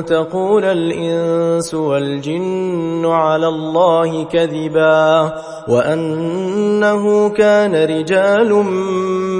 تقول الإنس والجن على الله كذبا وأنه كان رجال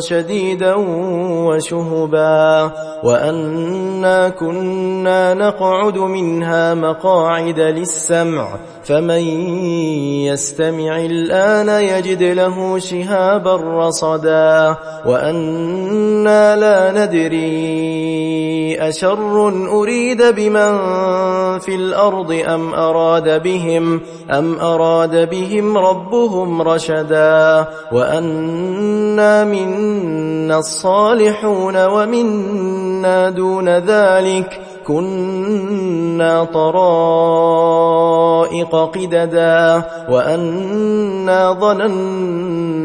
شديدا وشهبا وأنا كنا نقعد منها مقاعد للسمع فمن يستمع الآن يجد له شهابا رصدا وأنا لا ندري أشر أريد بمن في الأرض أم أراد بهم أم أراد بهم ربهم رشدا وأنا منا الصالحون ومنا دون ذلك كنا طرائق قددا وأنا ظننا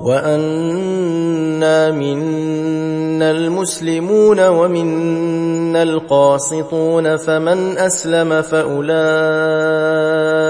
وأنا منا المسلمون ومنا القاسطون فمن أسلم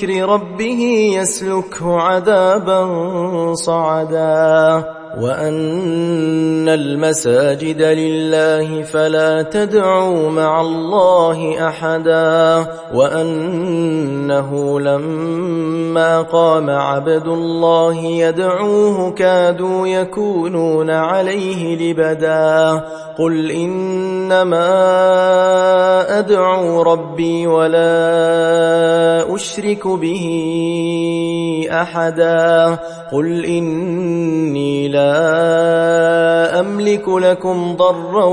ربه يسلكه عذابا صعدا. وأن المساجد لله فلا تدعوا مع الله أحدا. وأنه لما قام عبد الله يدعوه كادوا يكونون عليه لبدا. قل إنما أدعو ربي ولا أشرك به أحدا. قل إني لا أملك لكم ضرا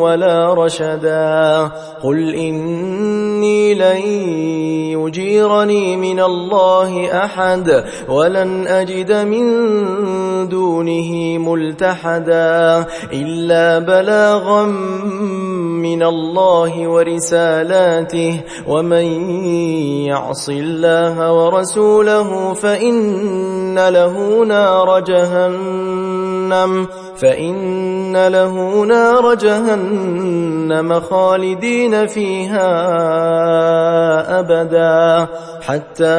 ولا رشدا. قل إني لن يجيرني من الله أحد ولن أجد من ملتحدا إلا بلاغا من الله ورسالاته ومن يعص الله ورسوله فإن له نار جهنم فإن له نار جهنم خالدين فيها أبدا حتى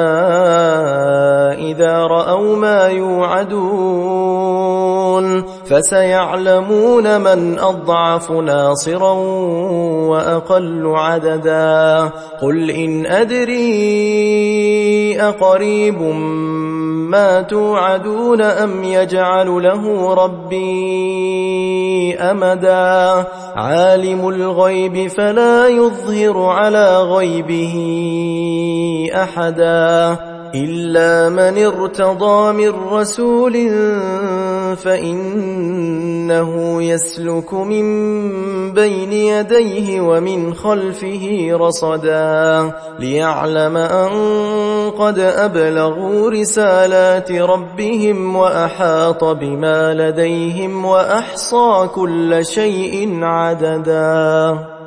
إذا رأوا ما يوعدون فسيعلمون من أضعف ناصرا وأقل عددا. قل إن أدري أقريب ما توعدون أم يجعل له ربي أمدا. عالم الغيب فلا يظهر على غيبه أحدا. إلا من ارتضى من رسول فإنه يسلك من بين يديه ومن خلفه رصدا ليعلم أن قد أبلغوا رسالات ربهم وأحاط بما لديهم وأحصى كل شيء عددا.